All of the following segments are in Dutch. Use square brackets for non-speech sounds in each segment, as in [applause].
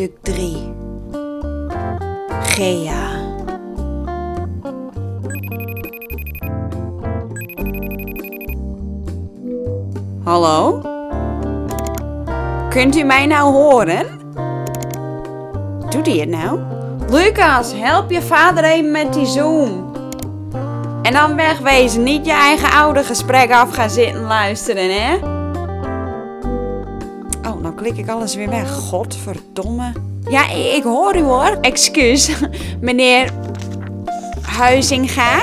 Hoofdstuk 3 Gea Hallo? Kunt u mij nou horen? Doet hij het nou? Lucas, help je vader even met die Zoom. En dan wegwezen, niet je eigen oude gesprek af gaan zitten luisteren, hè? Klik ik alles weer weg. Godverdomme. Ja, ik hoor u hoor. Excuus, [laughs] meneer Huizinga.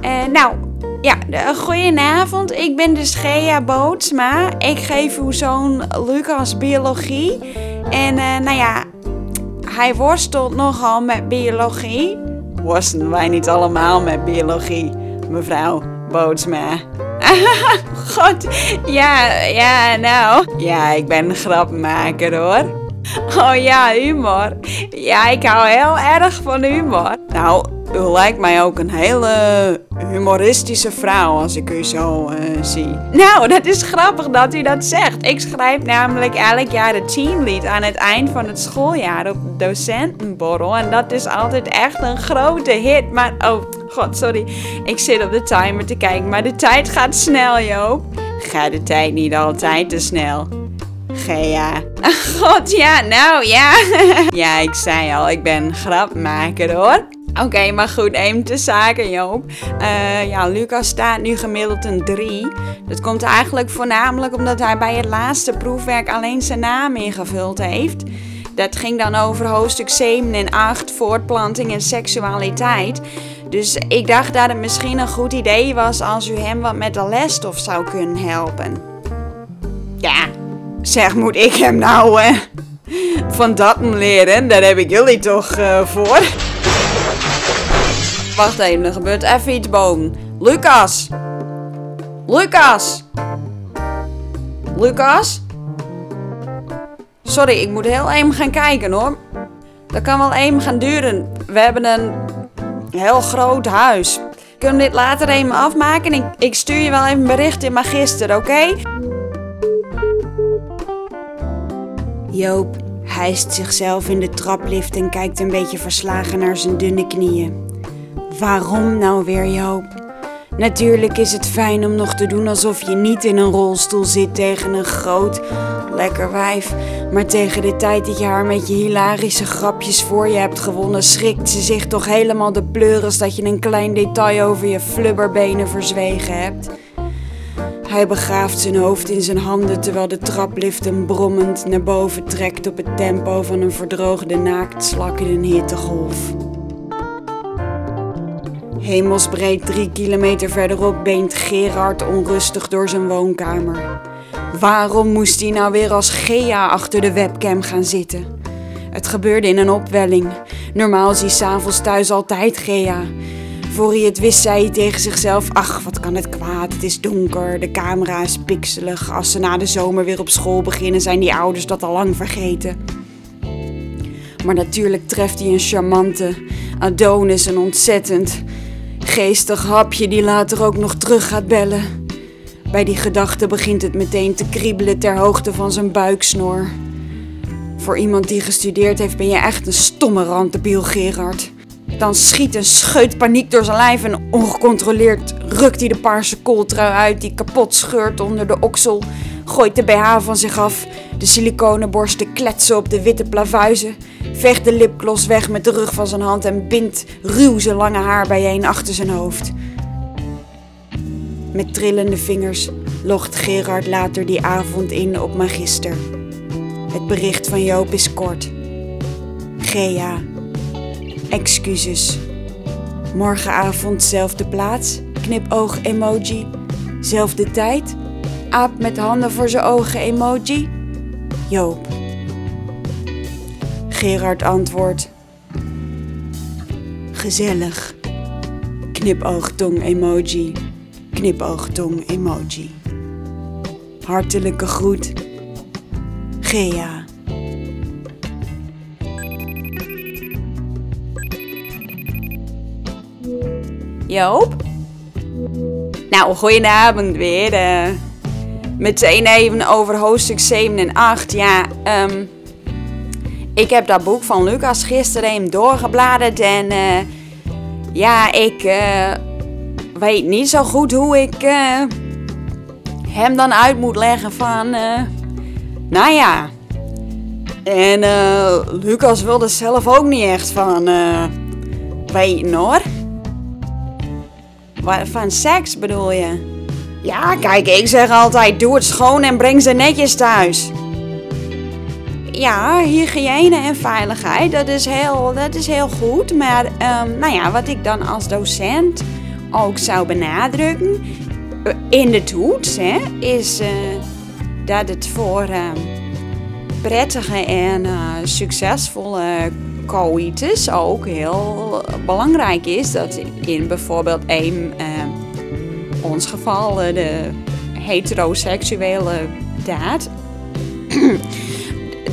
Eh, nou, ja, de- goedenavond. Ik ben dus Gea Bootsma. Ik geef uw zoon Lucas biologie. En eh, nou ja, hij worstelt nogal met biologie. Worstelen wij niet allemaal met biologie, mevrouw Bootsma? [laughs] God, ja, ja, nou. Ja, ik ben een grapmaker hoor. Oh ja, humor. Ja, ik hou heel erg van humor. Nou, u lijkt mij ook een hele humoristische vrouw als ik u zo eh, zie. Nou, dat is grappig dat u dat zegt. Ik schrijf namelijk elk jaar de teamlead aan het eind van het schooljaar op docentenborrel. En dat is altijd echt een grote hit. Maar, oh god, sorry. Ik zit op de timer te kijken, maar de tijd gaat snel, Joop. Gaat de tijd niet altijd te snel? Gea. [laughs] God, ja, nou ja. [laughs] ja, ik zei al, ik ben grapmaker hoor. Oké, maar goed, even te zaken, Joop. Eh, ja, Lucas staat nu gemiddeld een 3. Dat komt eigenlijk voornamelijk omdat hij bij het laatste proefwerk alleen zijn naam ingevuld heeft. Dat ging dan over hoofdstuk 7 en 8, voortplanting en seksualiteit. Dus ik dacht dat het misschien een goed idee was als u hem wat met de lesstof zou kunnen helpen. Ja, zeg, moet ik hem nou eh, van dat leren? Daar heb ik jullie toch eh, voor? Wacht even, er gebeurt even iets boven. Lucas! Lucas! Lucas? Sorry, ik moet heel even gaan kijken hoor. Dat kan wel even gaan duren. We hebben een heel groot huis. Kunnen we dit later even afmaken? Ik, ik stuur je wel even een bericht in magister, oké? Joop hijst zichzelf in de traplift en kijkt een beetje verslagen naar zijn dunne knieën. Waarom nou weer, Joop? Natuurlijk is het fijn om nog te doen alsof je niet in een rolstoel zit tegen een groot, lekker wijf. Maar tegen de tijd dat je haar met je hilarische grapjes voor je hebt gewonnen, schrikt ze zich toch helemaal de pleuris dat je een klein detail over je flubberbenen verzwegen hebt. Hij begraaft zijn hoofd in zijn handen terwijl de traplift hem brommend naar boven trekt op het tempo van een verdroogde naaktslak in een hittegolf. Hemelsbreed drie kilometer verderop beent Gerard onrustig door zijn woonkamer. Waarom moest hij nou weer als Gea achter de webcam gaan zitten? Het gebeurde in een opwelling. Normaal is hij s'avonds thuis altijd Gea. Voor hij het wist, zei hij tegen zichzelf: Ach, wat kan het kwaad? Het is donker, de camera is pixelig. Als ze na de zomer weer op school beginnen, zijn die ouders dat al lang vergeten. Maar natuurlijk treft hij een charmante Adonis, een ontzettend geestig hapje die later ook nog terug gaat bellen. Bij die gedachte begint het meteen te kriebelen ter hoogte van zijn buiksnor. Voor iemand die gestudeerd heeft ben je echt een stomme randebiel, Gerard. Dan schiet een scheut paniek door zijn lijf en ongecontroleerd rukt hij de paarse kooltrui uit die kapot scheurt onder de oksel, gooit de BH van zich af, de siliconen borsten kletsen op de witte plavuizen, veegt de lipgloss weg met de rug van zijn hand en bindt ruw zijn lange haar bijeen achter zijn hoofd. Met trillende vingers logt Gerard later die avond in op Magister. Het bericht van Joop is kort. Gea, excuses. Morgenavond zelfde plaats, knipoog emoji. Zelfde tijd, aap met handen voor zijn ogen emoji. Joop. Gerard antwoordt. Gezellig. Knipoogtong emoji. Knipoogtong emoji. Hartelijke groet. Gea. Joop? Nou, goedenavond weer. eh. meteen even over hoofdstuk 7 en 8. Ja, ehm, ik heb dat boek van Lucas gisteren even doorgebladerd en eh, ja, ik eh, weet niet zo goed hoe ik hem dan uit moet leggen van, nou ja. En Lucas wilde zelf ook niet echt van weten hoor. Van seks bedoel je? Ja, kijk, ik zeg altijd: doe het schoon en breng ze netjes thuis. Ja, hygiëne en veiligheid, dat is heel, dat is heel goed. Maar um, nou ja, wat ik dan als docent ook zou benadrukken eh, in de toets, hè, is uh, dat het voor uh, prettige en uh, succesvolle coitus ook heel belangrijk is dat in bijvoorbeeld een ons geval de heteroseksuele daad, [clears throat]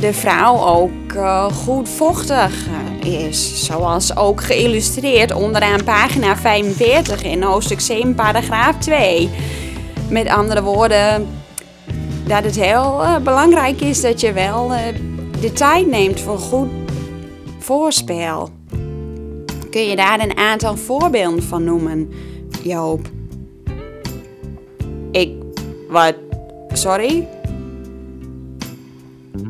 de vrouw ook uh, goed vochtig is. Zoals ook geïllustreerd onderaan pagina 45 in hoofdstuk 7, paragraaf 2. Met andere woorden, dat het heel belangrijk is dat je wel de tijd neemt voor goed voorspel. Kun je daar een aantal voorbeelden van noemen, Joop? Ik. Wat. Sorry?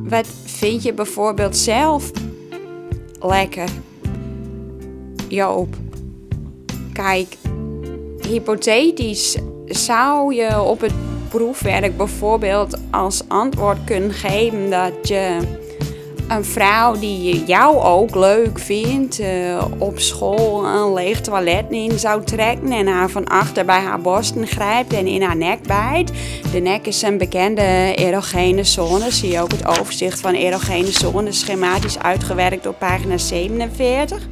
Wat vind je bijvoorbeeld zelf lekker? Joop. Kijk, hypothetisch zou je op het proefwerk bijvoorbeeld als antwoord kunnen geven dat je een vrouw die jou ook leuk vindt, uh, op school een leeg toilet in zou trekken en haar van achter bij haar borsten grijpt en in haar nek bijt. De nek is een bekende erogene zone. Zie je ook het overzicht van erogene zones schematisch uitgewerkt op pagina 47.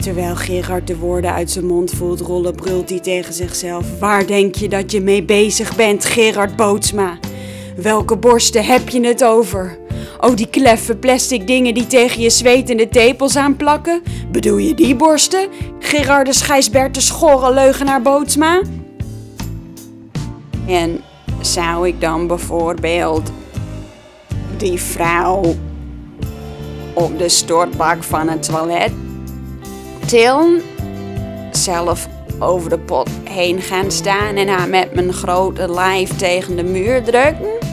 Terwijl Gerard de woorden uit zijn mond voelt rollen, brult hij tegen zichzelf. Waar denk je dat je mee bezig bent, Gerard Bootsma? Welke borsten heb je het over? Oh, die kleffe plastic dingen die tegen je zwetende tepels aanplakken? Bedoel je die borsten? Gerardus Gijsbertus schorre leugenaar Bootsma? En zou ik dan bijvoorbeeld die vrouw op de stortbak van het toilet tillen, zelf over de pot heen gaan staan en haar met mijn grote lijf tegen de muur drukken?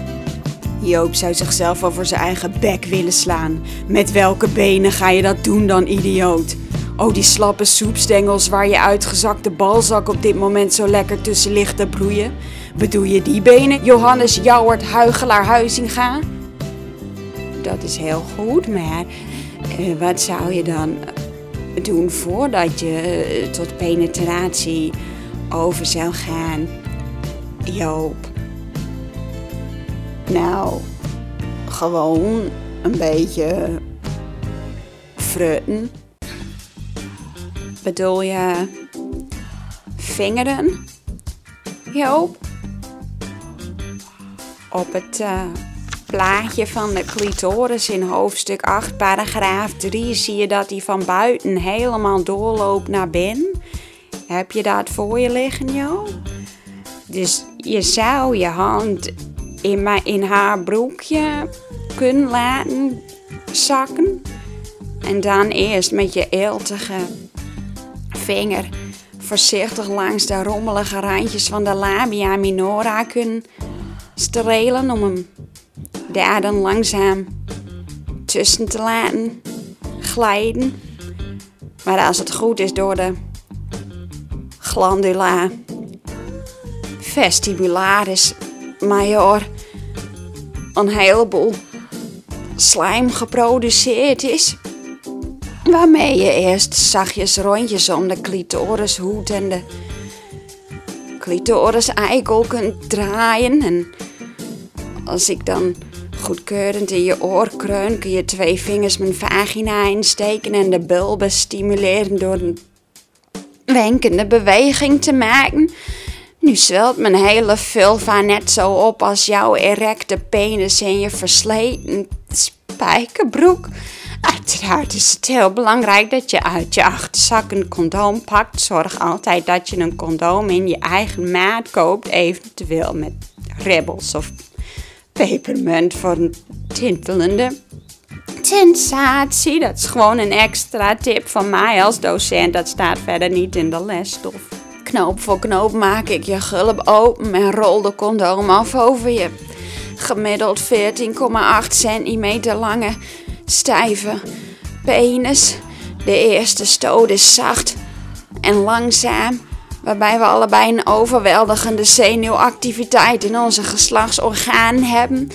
Joop zou zichzelf over zijn eigen bek willen slaan. Met welke benen ga je dat doen dan, idioot? Oh, die slappe soepstengels waar je uitgezakte balzak op dit moment zo lekker tussen ligt te broeien. Bedoel je die benen, Johannes Jouwert Huigelaar Huizinga? Dat is heel goed, maar uh, wat zou je dan doen voordat je uh, tot penetratie over zou gaan? Joop. Nou, gewoon een beetje frutten. Bedoel je vingeren, Joop? Op het uh, plaatje van de clitoris in hoofdstuk 8, paragraaf 3, zie je dat die van buiten helemaal doorloopt naar binnen. Heb je dat voor je liggen, Joop? Dus je zou je hand in, mijn, in haar broekje kunnen laten zakken. En dan eerst met je eeltige vinger voorzichtig langs de rommelige randjes van de labia minora kunnen strelen om hem daar dan langzaam tussen te laten glijden. Maar als het goed is door de glandula vestibularis major een heleboel slijm geproduceerd is. Waarmee je eerst zachtjes rondjes om de clitorishoed en de clitoris-eikel kunt draaien. En als ik dan goedkeurend in je oor kreun, kun je twee vingers mijn vagina insteken en de bulben stimuleren door een wenkende beweging te maken. Nu zwelt mijn hele vulva net zo op als jouw erecte penis in je versleten spijkerbroek. Uiteraard is het heel belangrijk dat je uit je achterzak een condoom pakt. Zorg altijd dat je een condoom in je eigen maat koopt, eventueel met ribbels of pepermunt voor een tintelende sensatie. Dat is gewoon een extra tip van mij als docent. Dat staat verder niet in de lesstof. Knoop voor knoop maak ik je gulp open en rol de condoom af over je gemiddeld 14,8 centimeter lange stijve penis. De eerste stoot is zacht en langzaam, waarbij we allebei een overweldigende zenuwactiviteit in onze geslachtsorgaan hebben.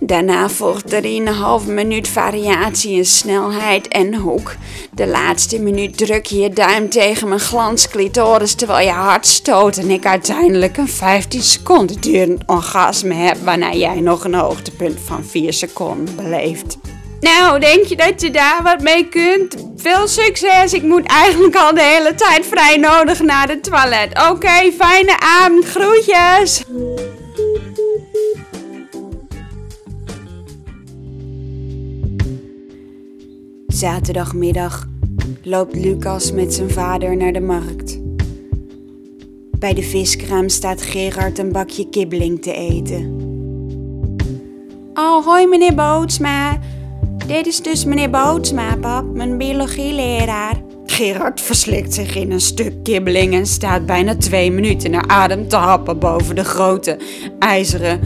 Daarna volgt 3,5 minuut variatie in snelheid en hoek. De laatste minuut druk je je duim tegen mijn glansklitoris terwijl je hart stoot en ik uiteindelijk een 15 seconden durend orgasme heb waarna jij nog een hoogtepunt van 4 seconden beleeft. Nou, denk je dat je daar wat mee kunt? Veel succes, ik moet eigenlijk al de hele tijd vrij nodig naar de toilet. Oké, fijne avond, groetjes! Zaterdagmiddag loopt Lucas met zijn vader naar de markt. Bij de viskraam staat Gerard een bakje kibbeling te eten. Oh, hoi meneer Bootsma. Dit is dus meneer Bootsma, pap, mijn biologieleraar. Gerard verslikt zich in een stuk kibbeling en staat bijna twee minuten naar adem te happen boven de grote ijzeren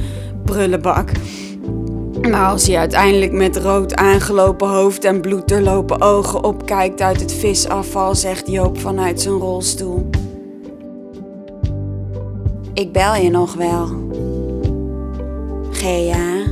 brullenbak. Maar als hij uiteindelijk met rood aangelopen hoofd en bloeddoorlopen ogen opkijkt uit het visafval, zegt Joop vanuit zijn rolstoel. Ik bel je nog wel. Gea.